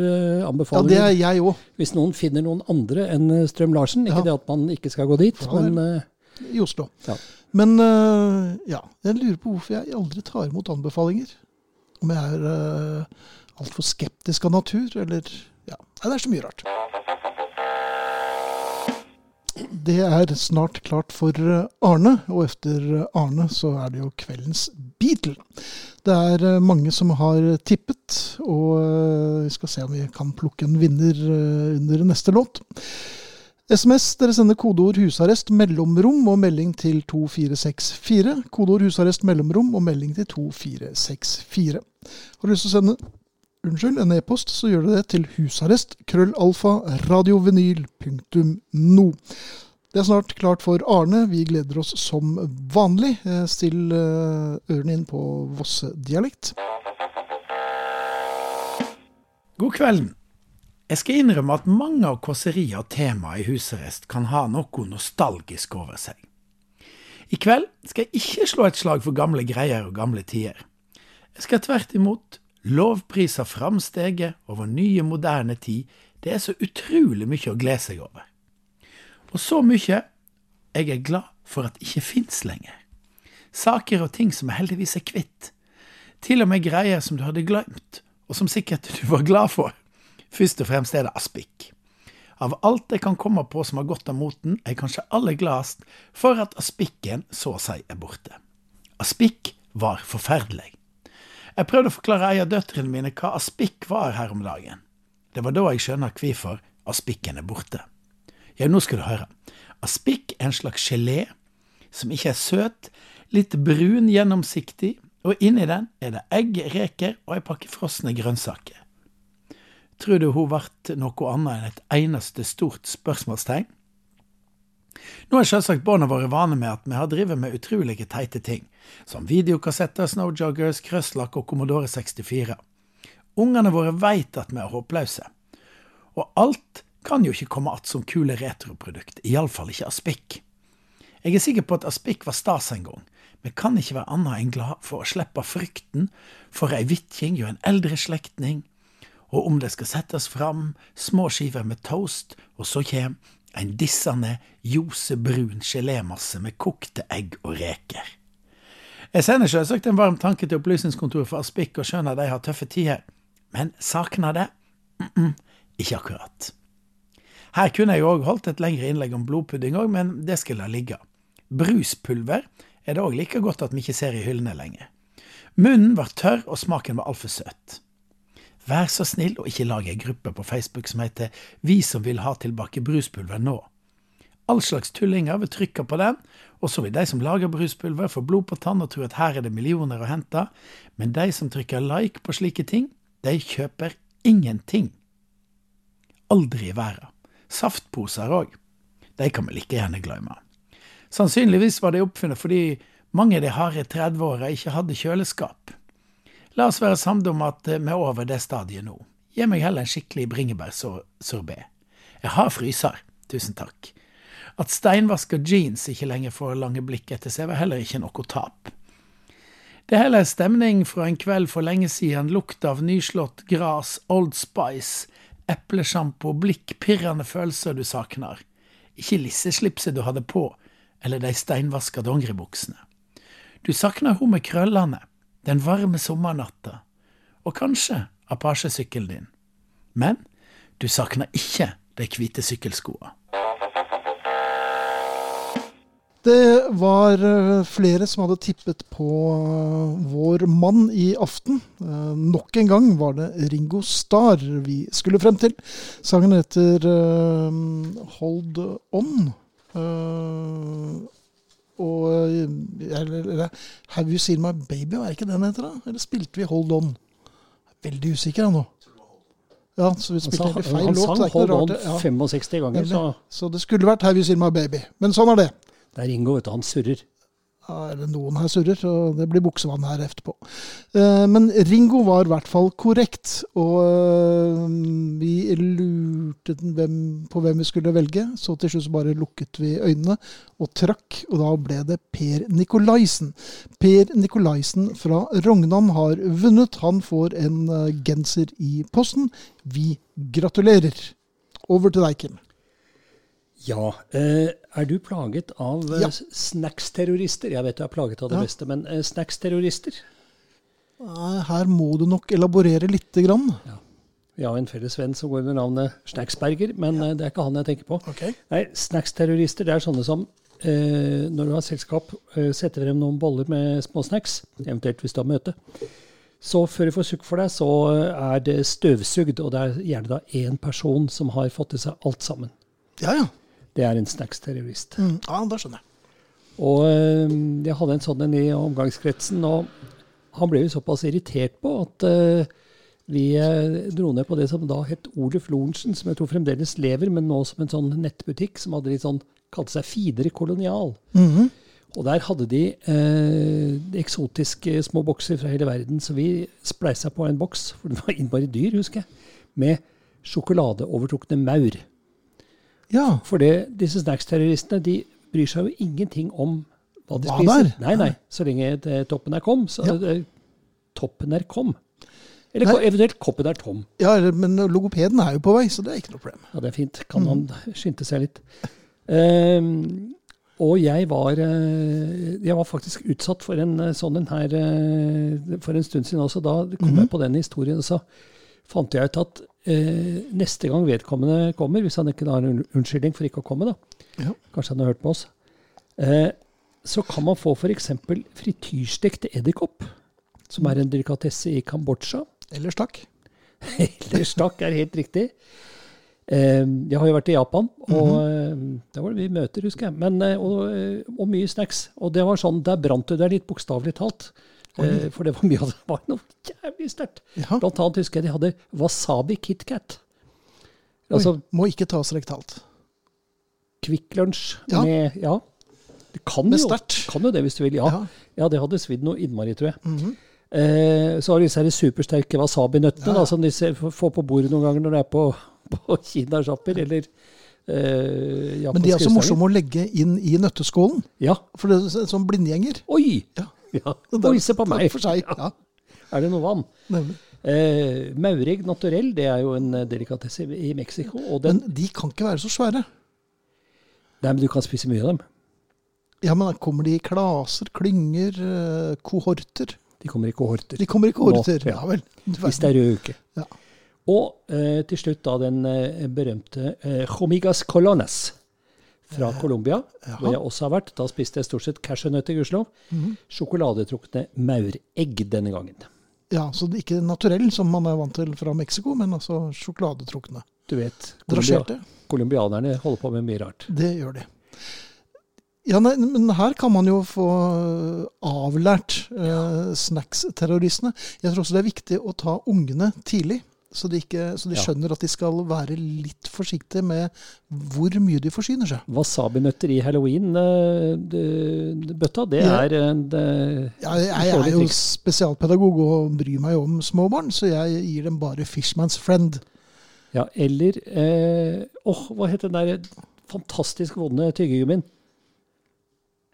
anbefalinger. Ja, det er jeg også. Hvis noen finner noen andre enn eh, Strøm-Larsen. Ikke Ja. det at man ikke skal gå dit, For men eh, I Oslo. Ja. Men eh, ja, jeg lurer på hvorfor jeg aldri tar imot anbefalinger. Om jeg er altfor skeptisk av natur, eller Ja. Det er så mye rart. Det er snart klart for eh, Arne, og etter eh, Arne så er det jo kveldens Beatle. Det er eh, mange som har tippet, og vi skal se om vi kan plukke en vinner under neste låt. SMS, dere sender kodeord 'husarrest', mellomrom og melding til 2464. Kodeord 'husarrest', mellomrom og melding til 2464. Har du lyst til å sende unnskyld, en e-post, så gjør du det til husarrest, krøllalfa, radiovinyl.no. Det er snart klart for Arne. Vi gleder oss som vanlig. Eh, Still eh, ørene inn på Vosse-dialekt. God kvelden. Jeg skal innrømme at mange av kåseriene og temaene i husarrest kan ha noe nostalgisk over seg. I kveld skal jeg ikke slå et slag for gamle greier og gamle tider. Jeg skal tvert imot lovprise framsteget over nye, moderne tid. Det er så utrolig mye å glede seg over. Og så mye jeg er glad for at ikke fins lenger. Saker og ting som jeg heldigvis er kvitt. Til og med greier som du hadde glemt, og som sikkert du var glad for. Først og fremst er det aspikk. Av alt jeg kan komme på som har gått av moten, er jeg kanskje aller gladest for at aspikken så å si er borte. Aspikk var forferdelig. Jeg prøvde å forklare ei av døtrene mine hva aspikk var her om dagen. Det var da jeg skjønner hvorfor aspikken er borte. Ja, nå skal du høre. Aspikk er en slags gelé som ikke er søt, litt brun, gjennomsiktig, og inni den er det egg, reker og ei pakke frosne grønnsaker. Tror du hun ble noe annet enn et eneste stort spørsmålstegn? Nå er selvsagt barna våre vane med at vi har drevet med utrolige teite ting, som videokassetter, snowjoggers, krøsslakk og Commodore 64. Ungene våre veit at vi er håpløse. Og alt kan jo ikke komme att som kule retroprodukt, iallfall ikke Aspik. Jeg er sikker på at Aspik var stas en gang, men kan ikke være annet enn glad for å slippe frykten for ei vitjing hjå en eldre slektning, og om det skal settes fram små skiver med toast, og så kjem en dissende, ljosebrun gelémasse med kokte egg og reker. Jeg sender selvsagt en varm tanke til Opplysningskontoret for Aspik og skjønner de har tøffe tider, men savner det? Mm -mm, ikke akkurat. Her kunne jeg òg holdt et lengre innlegg om blodpudding òg, men det skal la ligge. Bruspulver er det òg like godt at vi ikke ser i hyllene lenger. Munnen var tørr, og smaken var altfor søt. Vær så snill og ikke lag ei gruppe på Facebook som heter Vi som vil ha tilbake bruspulver nå. All slags tullinger vil trykke på den, og så vil de som lager bruspulver få blod på tann og tro at her er det millioner å hente, men de som trykker like på slike ting, de kjøper ingenting. Aldri i verden. Saftposer òg. De kan vi like gjerne glemme. Sannsynligvis var de oppfunnet fordi mange av de harde 30-åra ikke hadde kjøleskap. La oss være samde om at vi er over det stadiet nå. Gi meg heller en skikkelig bringebærsorbé. Jeg har fryser, tusen takk. At steinvaska jeans ikke lenger får lange blikk etter seg, var heller ikke noe tap. Det er heller stemning fra en kveld for lenge siden, lukt av nyslått gras, Old Spice, eplesjampo, blikk, pirrende følelser du savner. Ikke lisseslipset du hadde på, eller de steinvaska dongeribuksene. Du savner hun med krøllene, den varme sommernatta, og kanskje Apache-sykkelen din. Men du savner ikke de hvite sykkelskoa. Det var eh, flere som hadde tippet på eh, vår mann i aften. Eh, Nok en gang var det Ringo Starr vi skulle frem til. Sangen heter Hold On. Og eller, Have You Seen My Baby, er ikke den heter da? Eller spilte vi Hold On? Veldig usikker nå. Ja, så vi Han, spilte altså, feil han låt. sang det er Hold On ja. 65 ganger, så Så det skulle vært Have You Seen My Baby. Men sånn er det. Det er Ringo, vet du. Han surrer. Ja, eller noen her surrer, så det blir buksevann her etterpå. Eh, Men Ringo var i hvert fall korrekt, og eh, vi lurte på hvem vi skulle velge. Så til slutt bare lukket vi øynene og trakk, og da ble det Per Nikolaisen. Per Nikolaisen fra Rognan har vunnet. Han får en eh, genser i posten. Vi gratulerer. Over til deg, Kim. Ja. Eh, er du plaget av eh, Ja. snacksterrorister? Jeg vet du er plaget av det Ja. beste, men eh, snacksterrorister? Her må du nok elaborere lite grann. Vi har en felles venn som går under navnet Snacksberger, men ja. det er ikke han jeg tenker på. Okay. Nei, snacksterrorister det er sånne som eh, når du har selskap, eh, setter frem noen boller med småsnacks, eventuelt hvis du har møte. Så før du får sukk for deg, så er det støvsugd, og det er gjerne da én person som har fått i seg alt sammen. Ja, ja. Det er en snacksterrorist. Mm, ja, da skjønner jeg. Og eh, jeg hadde en sånn en i omgangskretsen, og han ble jo såpass irritert på at eh, vi eh, dro ned på det som da het Oluf Lorentzen, som jeg tror fremdeles lever, men nå som en sånn nettbutikk som hadde litt sånn, kalte seg Fidere Kolonial. Mhm. Og der hadde de eh, eksotiske små bokser fra hele verden, så vi spleisa på en boks, for den var innmari dyr, husker jeg, med sjokoladeovertrukne maur. Ja. For disse snacksterroristene de bryr seg jo ingenting om hva de Hva spiser. der? Nei, nei. Så lenge det, toppen er kom, så Ja. det, toppen er kom. Eller Nei. eventuelt koppen er tom. Ja, men logopeden er jo på vei, så det er ikke noe problem. Ja, det er fint. Kan han skynde seg litt. Um, og jeg var, eh, jeg var faktisk utsatt for en eh, sånn en her eh, for en stund siden også. Da kom jeg på den historien, og så fant jeg ut at eh, neste gang vedkommende kommer, hvis han ikke har en unnskyldning for ikke å komme, da, Ja. kanskje han har hørt på oss, eh, så kan man få f.eks. frityrstekt edderkopp, som er en delikatesse i Kambodsja. Eller stakk. Eller stakk er helt riktig. Eh, Jeg har jo vært i Japan, og eh, der var det mye møter, husker jeg. Men, eh, og, eh, og mye snacks. Og det var sånn, der brant det deg litt bokstavelig talt. Eh, For det var mye av det var noe jævlig sterkt. Ja. Blant annet husker jeg de hadde wasabi KitKat. Oi, Altså må ikke tas rektalt. Kvikk Lunsj Ja. med Ja. Du kan Med jo, kan jo det hvis du vil. Ja, Ja. ja det hadde svidd noe innmari, tror jeg. Mhm. Eh, så har du disse her supersterke wasabinøttene Ja, som de ser, får på bordet noen ganger når de er på, på kinasjapper eller eh, Men de er så morsomme å legge inn i nøtteskålen. Ja. For det er så- sånn blindgjenger. Oi! Ja. Ja. Oi, på meg. For seg. Ja, Er det noe vann? nemlig. Eh, Maurig naturell, det er jo en eh, delikatesse i Mexico. Den, Men de kan ikke være så svære. nei, men du kan spise mye av dem. Ja, men da kommer de i klaser, klynger, eh, kohorter? De kommer i kohorter. De kommer i kohorter. Nå, ja. Ja vel. Hvis det er rød uke. Ja. Og eh, til slutt da den eh, berømte eh, Jomigas Colones fra Colombia, ja. hvor jeg også har vært. Da spiste jeg stort sett cashewnøtter, gudskjelov. Mhm. Sjokoladetrukne mauregg denne gangen. Ja, så det er ikke naturell, som man er vant til fra Mexico, men altså sjokoladetrukne. Du vet, Colombia, colombianerne holder på med mye rart. Det gjør de. Ja, nei, men her kan man jo få avlært eh, snacksterroristene. Jeg tror også det er viktig å ta ungene tidlig, så de, ikke, så de Ja. skjønner at de skal være litt forsiktige med hvor mye de forsyner seg. Wasabinøtter i halloween-bøtta, det Ja. er en det, Ja, jeg, jeg er jo spesialpedagog og bryr meg om små barn, så jeg gir dem bare Fishman's Friend. Ja, eller eh, Åh, hva het den der fantastisk vonde tyggegummien?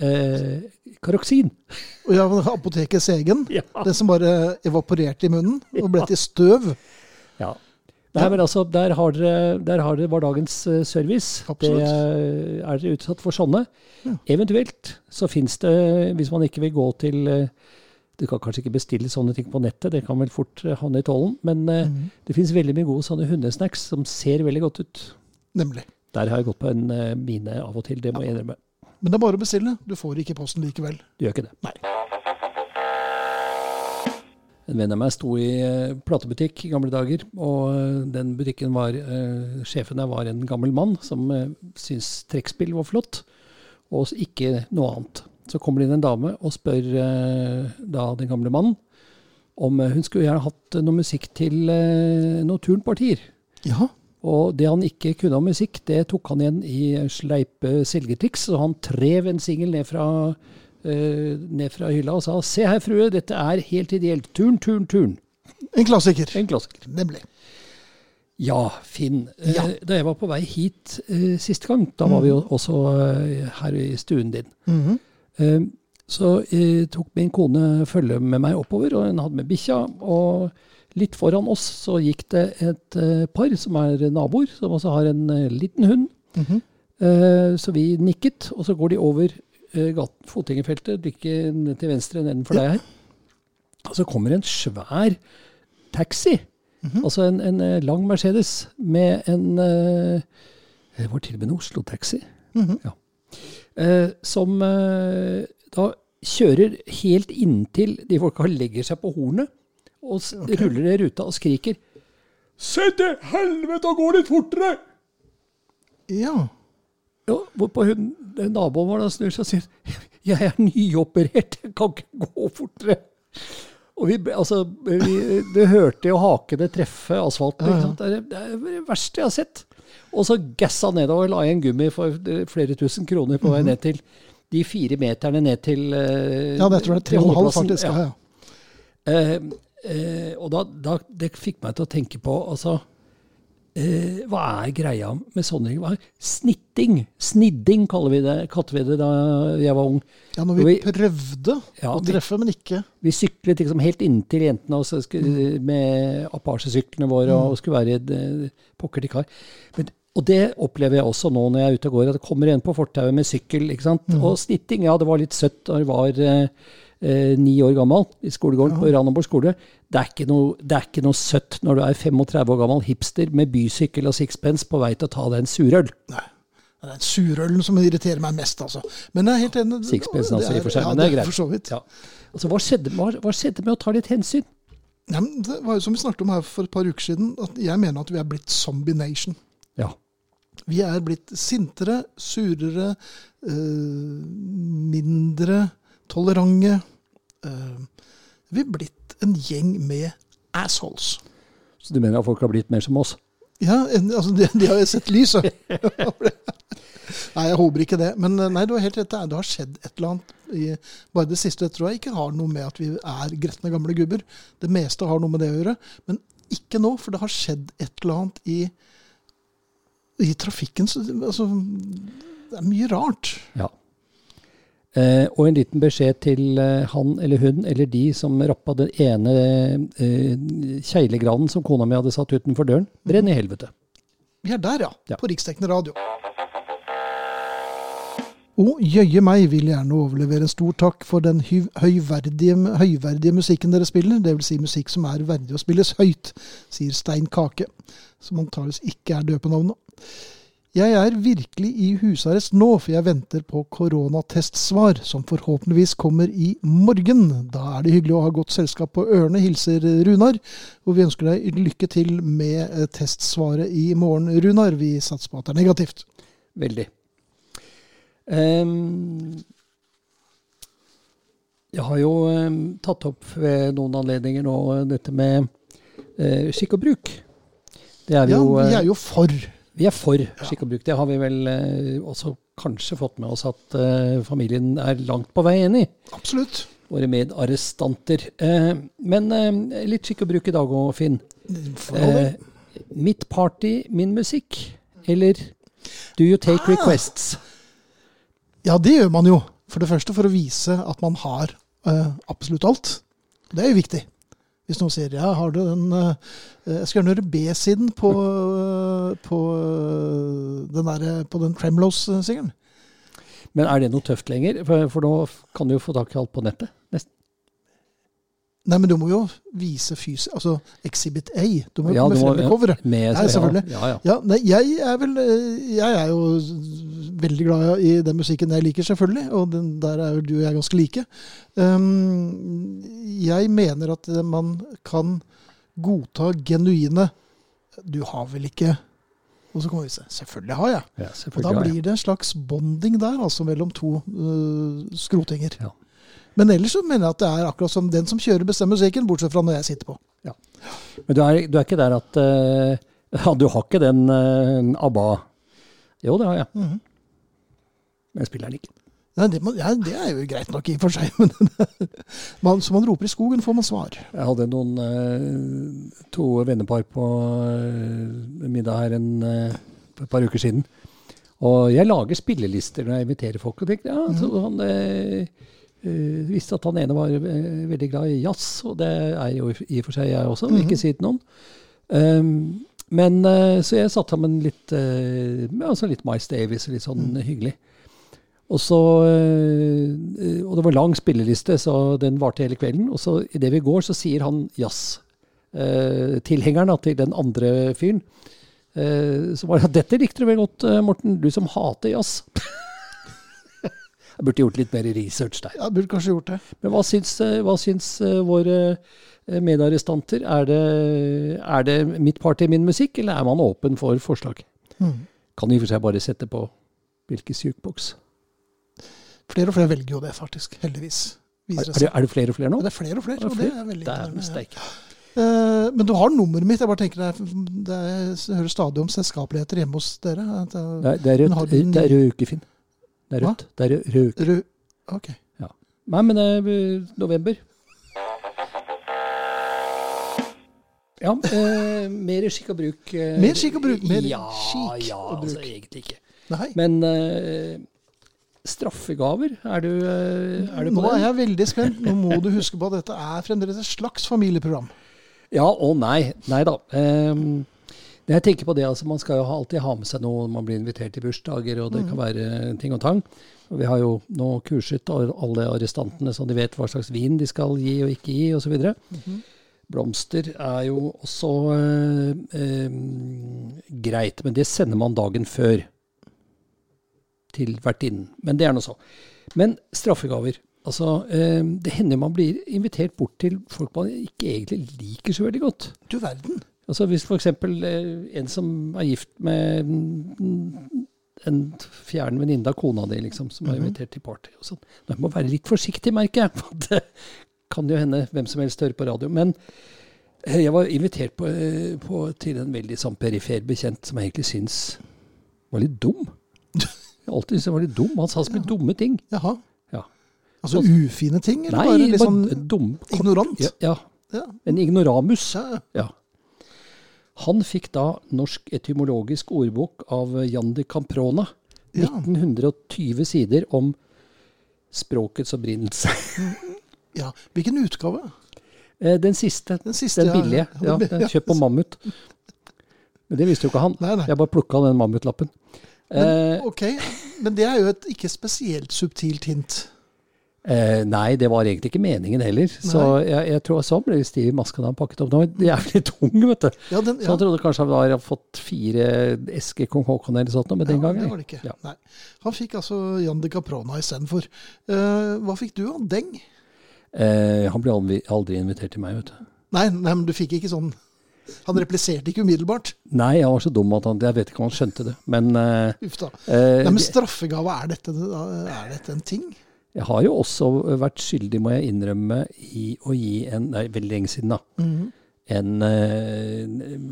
Eh, Karoksin. Ja, apotekets egen. Ja. Det som bare evaporerte i munnen og ble til støv. Ja. Nei, men altså, der har dere, der har dere var dagens eh, service. Absolutt. Det eh, er dere utsatt for sånne. Ja. Eventuelt så fins det, hvis man ikke vil gå til eh, Du kan kanskje ikke bestille sånne ting på nettet, det kan vel fort havne i tollen. Men mm -hmm. det fins veldig mye gode sånne hundesnacks som ser veldig godt ut. Nemlig. Der har jeg gått på en mine av og til, det må jeg innrømme. Men det er bare å bestille. Du får ikke posten likevel. Du gjør ikke det. Nei. En venn av meg sto i eh, platebutikk i gamle dager, og eh, den butikken var eh, Sjefen der var en gammel mann som syntes trekkspill var flott, og ikke noe annet. Så kommer det inn en dame og spør da den gamle mannen om hun skulle gjerne hatt noe musikk til noen turnpartier. Ja. Og det han ikke kunne om musikk, det tok han igjen i sleipe selgertriks. Og han trev en singel ned, fra, ned fra hylla og sa 'Se her, frue, dette er helt ideelt. Turn, turn, turn'. En klassiker. En klassiker. Nemlig. Ja, Finn. eh, Ja. Da jeg var på vei hit uh, siste gang, da var vi jo også uh, her i stuen din. mm -hmm. uh, så eh, tok min kone følge med meg oppover, og hun hadde med bikkja. Og litt foran oss så gikk det et eh, par som er naboer, som også har en eh, liten hund. Mhm. Eh, så vi nikket, og så går de over eh, fotgjengerfeltet, like ned til venstre nedenfor deg her. Og så kommer en svær taxi. Altså en, en eh, lang Mercedes med en eh, Det var til og med en Oslo-taxi. Mhm. ja. eh, som eh, da kjører helt inntil de folka legger seg på hornet, og s ruller ned ruta og skriker Se til helvete og gå litt fortere! Ja. Ja, hvorpå hun, naboen vår snur seg og sier jeg er nyoperert, jeg kan ikke gå fortere. Og vi, altså, vi, Du hørte jo hakene treffe asfalten. Ja, ja. Det, er, det er det verste jeg har sett. Og så gassa nedover, la igjen en gummi for flere tusen kroner på vei ned til de fire meterne ned til uh, ja, det tror jeg er tre og en halv faktisk. Ja, uh, eh, og da, da, det fikk meg til å tenke på altså, eh, hva er greia med sånne ting? Snitting. Snidding kaller vi det, kalte vi det da jeg var ung. Ja, når vi, Vi- prøvde Ja, å treffe, men ikke Vi syklet liksom helt inntil jentene og så skulle, med Apache-syklene våre og skulle være i eh, pokker til kar. Men, og det opplever jeg også nå når jeg er ute og går, at det kommer en på fortauet med sykkel. ikke sant? Og snitting, ja, det var litt søtt og det var eh, ni år gammel i skolegården på Randaborg skole. Det er, ikke noe, det er ikke noe søtt når du er 35 år gammel hipster med bysykkel og sixpence på vei til å ta deg en surøl. Nei. Det er surølen som irriterer meg mest, altså. Men jeg er helt enig. Sixpence altså, i og for seg, ja, men det er greit. For så vidt. Ja. Altså, hva, skjedde, hva, hva skjedde med å ta litt hensyn? Ja, men det var jo som vi snakket om her for et par uker siden, at jeg mener at vi er blitt zombie nation. Ja. Vi er blitt sintere, surere, øh, mindre tolerante. Eh, vi er blitt en gjeng med assholes. Så du mener at folk har blitt mer som oss? Ja, altså, de, de har jo sett lyset. nei, jeg håper ikke det. Men eh, nei, du har helt rett. Det Det har skjedd et eller annet. I, bare det siste tror jeg ikke har noe med at vi er gretne gamle gubber. Det meste har noe med det å gjøre. Men ikke nå, for det har skjedd et eller annet i, i trafikken. Så, altså, det er mye rart. Ja. Eh, og en liten beskjed til eh, han eller hun eller de som rappa den ene eh, kjeglegranen som kona mi hadde satt utenfor døren. Brenn i helvete. Vi er der, ja. Ja. På riksdekkende radio. Og jøye meg vil gjerne overlevere en stor takk for den høyverdige, høyverdige musikken dere spiller. Det vil si musikk som er verdig å spilles høyt, sier Stein Kake, som antakeligvis ikke er døpenavnet. Jeg er virkelig i husarrest nå, for jeg venter på koronatestsvar, som forhåpentligvis kommer i morgen. Da er det hyggelig å ha godt selskap på ørene, hilser Runar. Og vi ønsker deg lykke til med eh, testsvaret i morgen, Runar. Vi satser på at det er negativt. Veldig. Um jeg har jo ehm, tatt opp ved noen anledninger nå eh, dette med eh, skikk og bruk. Det er vi Ja, jo vi eh, er jo for. Vi er for skikk og bruk. Det har vi vel eh, også kanskje fått med oss at eh, familien er langt på vei enig i. Absolutt. Våre medarrestanter. Eh, men eh, litt skikk og bruk i dag òg, Finn. Mitt party, min musikk. Eller do you take Ah. requests? Ja, det gjør man jo. For det første for å vise at man har absolutt alt. Det er jo viktig. Hvis noen sier ja, har du den eh, Jeg skal gjerne høre B-siden på, eh, på eh, den der, på den Tremlos-singelen. Men er det noe tøft lenger? For, for nå kan du jo få tak i alt på nettet. Nesten. Nei, men du må jo vise fysisk Altså Exhibit A. Du må jo Ja, komme frem med coveret. Med, Nei, selvfølgelig. Ja, ja, ja. Ja, nei, jeg er vel Jeg er jo veldig glad i den musikken jeg liker, selvfølgelig. Og den der er jo du og jeg ganske like. Um, jeg mener at man kan godta genuine Du har vel ikke Og så kommer vi se. Selvfølgelig har jeg. ja Og da selvfølgelig. har jeg. blir det en slags bonding der, altså mellom to uh, skrotinger. Ja. Men ellers så mener jeg at det er akkurat som den som kjører, bestemmer musikken, bortsett fra når jeg sitter på. Men du er, du er ikke der at uh, ja, Du har ikke den uh, ABBA Jo, det har jeg. Mhm. Men jeg spiller den ikke. Nei, det, må, ja, det er jo greit nok i og for seg, men man, som man roper i skogen, får man svar. Jeg hadde noen uh, to vennepar på middag her en, et par uker siden. Og jeg lager spillelister når jeg inviterer folk. Og tenkte, ja, så han eh, visste at han ene var eh, veldig glad i jazz, og det er jo i og for seg jeg også, vil ikke si til noen. Um, men uh, Så jeg satte sammen litt, uh, altså litt Mice Davis, litt sånn hyggelig. Og så, og det var lang spilleliste, så den varte hele kvelden. Og så idet vi går, så sier han jazz-tilhengeren til den andre fyren Så var det at dette likte du vel godt, Morten, du som hater jazz. Jeg burde gjort litt mer research der. Jeg burde kanskje gjort det. Men hva syns, eh, hva syns eh, våre eh, medarrestanter? Er det, er det mitt party, min musikk, eller er man åpen for forslag? Mm. Kan i og for seg bare sette på Wilkes jukebox. Flere og flere velger jo det, faktisk. Heldigvis. Er, er, det er det flere og flere nå? Ja, det er flere og flere, og det er veldig det. Eh, men du har nummeret mitt. Jeg bare tenker det er, det er, hører stadig om selskapeligheter hjemme hos dere. At det, Det er, det er Rød den Det er rødt. er Hva? Det er rø- røk. Rød Ok. Nei, men det er eh, november. Ja, eh, mer skikk og bruk. Eh, Mer skikk og bruk, mer ja, skikk ja, og bruk. Altså, egentlig ikke. Nei. Men eh, straffegaver, er du, eh, er du på Nå er jeg veldig spent. Nå må du huske på at dette er fremdeles et slags familieprogram. Ja og nei. Nei da. Ehm, når jeg tenker på det, altså Man skal jo alltid ha med seg noe når man blir invitert til bursdager, og det Mm. kan være ting og tang. Og Vi har jo nå kurset alle arrestantene så de vet hva slags vin de skal gi og ikke gi, osv. Mhm. Blomster er jo også eh, eh, greit, men det sender man dagen før til vertinnen. Men det er nå så. Men straffegaver. Altså, eh, Det hender man blir invitert bort til folk man ikke egentlig liker så veldig godt. Du verden. Altså Hvis f.eks. Eh, en som er gift med en fjern venninne av kona di, liksom, som er invitert til party og sånn. Nå må jeg være litt forsiktig, merker jeg. for Det kan jo hende hvem som helst hører på radio. Men eh, jeg var invitert på, eh, på, til en veldig sånn perifer bekjent som jeg egentlig syns var litt dum. Jeg alltid syntes han var litt dum. Han sa så mye dumme ting. Jaha. Ja. Altså ufine ting, eller Nei, bare litt sånn dum. ignorant? Ja, ja. Ja. En ignoramus. Ja. Ja. Han fikk da Norsk etymologisk ordbok av Jan de Camprona. Ja. 1920 sider om språkets opprinnelse. ja. Hvilken utgave? Eh, Den siste, Den siste, den billige. Ja, den kjøpt på Mammut. Men det visste jo ikke han. Nei, nei. Jeg bare plukka den Mammutlappen. Eh, Men, ok, men det er jo et ikke spesielt subtilt hint. Eh, nei, det var egentlig ikke meningen heller. Så jeg, jeg tror sånn ble stiv i maska da han pakket opp. Den var jævlig tung, vet du. Ja, den, Så han trodde kanskje han hadde fått fire esker kong Haakon eller sånt, men den ja, gangen det var det ikke. Ja. Nei. Han fikk altså Jan de Caprona istedenfor. Uh, hva fikk du, han? Deng? Eh, han ble aldri, aldri invitert til meg, vet du. Nei, nei, men du fikk ikke sånn Han repliserte ikke umiddelbart. Nei, jeg var så dum at han, jeg vet ikke om han skjønte det. Men uh, Uff da. eh, Nei, men straffegave, er dette, er dette en ting? Jeg har jo også vært skyldig, må jeg innrømme, i å gi en Nei, veldig lenge siden, da. Mhm. En eh,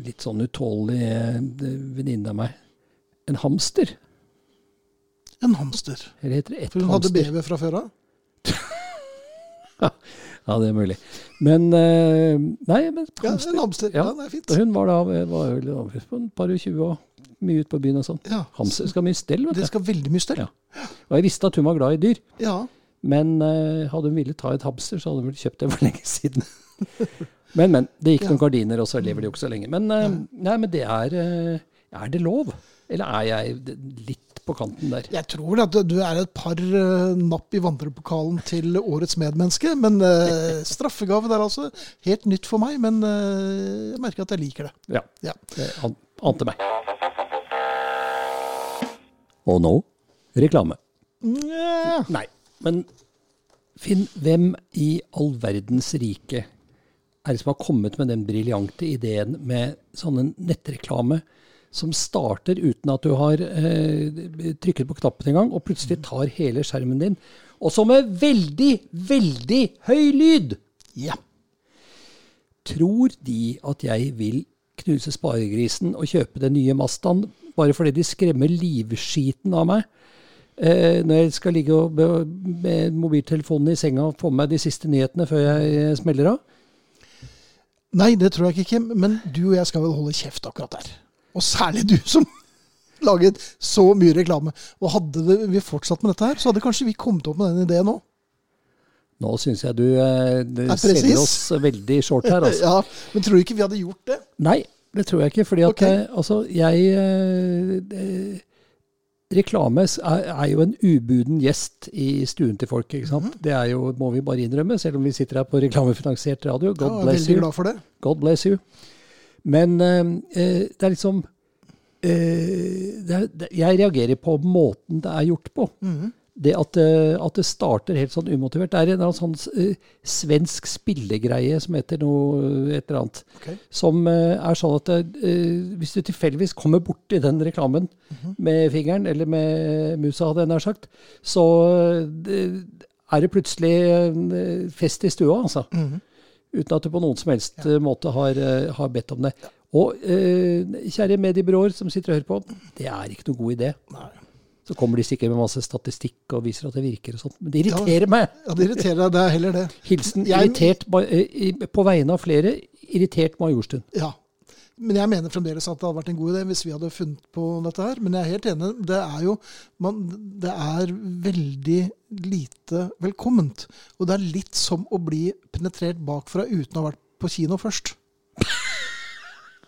litt sånn utålelig eh, venninne av meg. En hamster. En hamster. Eller heter det ett For hun hadde hamster? baby fra før av? Ja, det er mulig. Men eh, Nei, men hamster. Ja, en hamster. Ja. Ja, det er fint. Hun var da var vel på et par og tjue og mye ut på byen og sånn. Ja. Hamster skal mye stell, vet Det skal veldig mye stell. Ja. Og jeg visste at hun var glad i dyr. Ja. Men uh, hadde hun villet ta et hamster, så hadde hun vel kjøpt det for lenge siden. men, men. Det gikk noen gardiner, og så lever de jo ikke så lenge. Men, uh, nei, men det er uh, Er det lov? Eller er jeg litt på kanten der? Jeg tror at du er et par napp i vandrepokalen til årets medmenneske. Men straffegave der altså. Helt nytt for meg, men jeg merker at jeg liker det. Ja. Ja. Det an ante meg. Og nå reklame. Nja. Nei, men Finn, hvem i all verdens rike er det som har kommet med den briljante ideen med sånn nettreklame som starter uten at du har eh, trykket på knappen engang, og plutselig tar hele skjermen din, og så med veldig, veldig høy lyd! Ja. Tror de at jeg vil knuse sparegrisen og kjøpe den nye Mazdaen bare fordi de skremmer livskiten av meg? Eh, når jeg skal ligge og, med mobiltelefonen i senga og få med meg de siste nyhetene før jeg eh, smeller av? Nei, det tror jeg ikke, men du og jeg skal vel holde kjeft akkurat der. Og særlig du som laget så mye reklame. Og hadde det, vi fortsatt med dette her, så hadde kanskje vi kommet opp med den ideen nå. Nå syns jeg du eh, Er selger oss veldig short her, altså. Ja, Men tror du ikke vi hadde gjort det? Nei, det tror jeg ikke. Fordi at okay. jeg, altså, jeg eh, eh, Reklame er, er jo en ubuden gjest i stuen til folk. ikke sant? Mhm. Det er jo, må vi bare innrømme, selv om vi sitter her på reklamefinansiert radio. God ja, bless you. glad for det. God bless you. Men eh, eh, det er liksom eh, det er, det, Jeg reagerer på måten det er gjort på. Mhm. Det at, eh, at det starter helt sånn umotivert. Det er en eller annen sånn uh, svensk spillegreie som heter noe et eller annet. Okay. Som uh, er sånn at uh, hvis du tilfeldigvis kommer borti den reklamen Mhm. med fingeren, eller med musa, hadde jeg nær sagt, så eh, er det plutselig eh, fest i stua, altså. Mhm. Uten at du på noen som helst ja. måte har, eh, har bedt om det. Og eh, kjære mediebyråer som sitter og hører på, det er ikke noe god idé. Nei. Så kommer de sikkert med masse statistikk og viser at det virker og sånt. Men det irriterer meg! Ja, Det irriterer deg, det er heller det. Hilsen Jeg- irritert eh, på vegne av flere, irritert majorstund. Ja. Men jeg mener fremdeles at det hadde vært en god idé hvis vi hadde funnet på dette her. Men jeg er helt enig. Det er jo man, Det er veldig lite velkomment. Og det er litt som å bli penetrert bakfra uten å ha vært på kino først.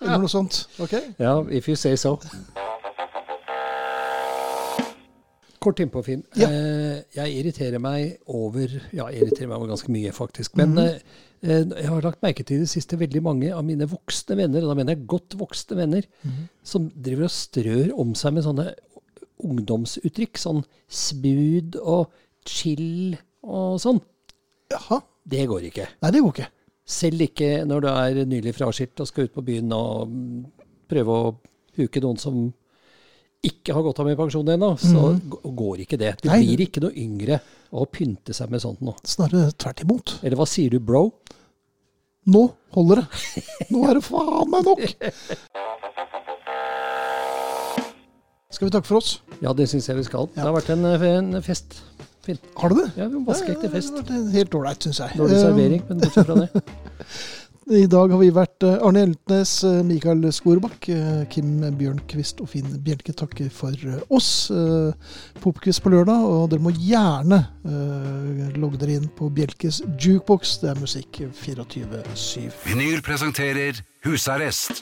Eller noe sånt. Ok? Ja, if you say so. Kort innpå, Finn. Ja. Eh, jeg irriterer meg over Ja, jeg irriterer meg over ganske mye, faktisk. Men eh, eh, jeg har lagt merke til i det siste veldig mange av mine voksne venner, og da mener jeg godt voksne venner, som driver og strør om seg med sånne ungdomsuttrykk. Sånn smooth og chill og sånn. Jaha. Det går ikke. Nei, det går ikke. Selv ikke når du er nylig fraskilt og skal ut på byen og mm, prøve å huke noen som ikke har gått av med pensjon ennå, så mm. går ikke det. Du Nei. blir ikke noe yngre av å pynte seg med sånt nå. Snarere tvert imot. Eller hva sier du, bro? Nå holder det. Nå er det faen meg nok. Skal vi takke for oss? Ja, det syns jeg vi skal. Det har vært en, eh, en fest. Har du det? Ja, en vaskeekte fest. Det har vært helt ålreit, syns jeg. Dårlig servering, men bortsett fra det. I dag har vi vært eh, Arne Hjeltnes, eh, Mikael Skorbakk, eh, Kim Bjørnquist og Finn Bjelke takker for oss. Popquiz på lørdag, og dere må gjerne logge dere inn på Bjelkes jukebox. Det er musikk 24-7. Vinyl presenterer Husarrest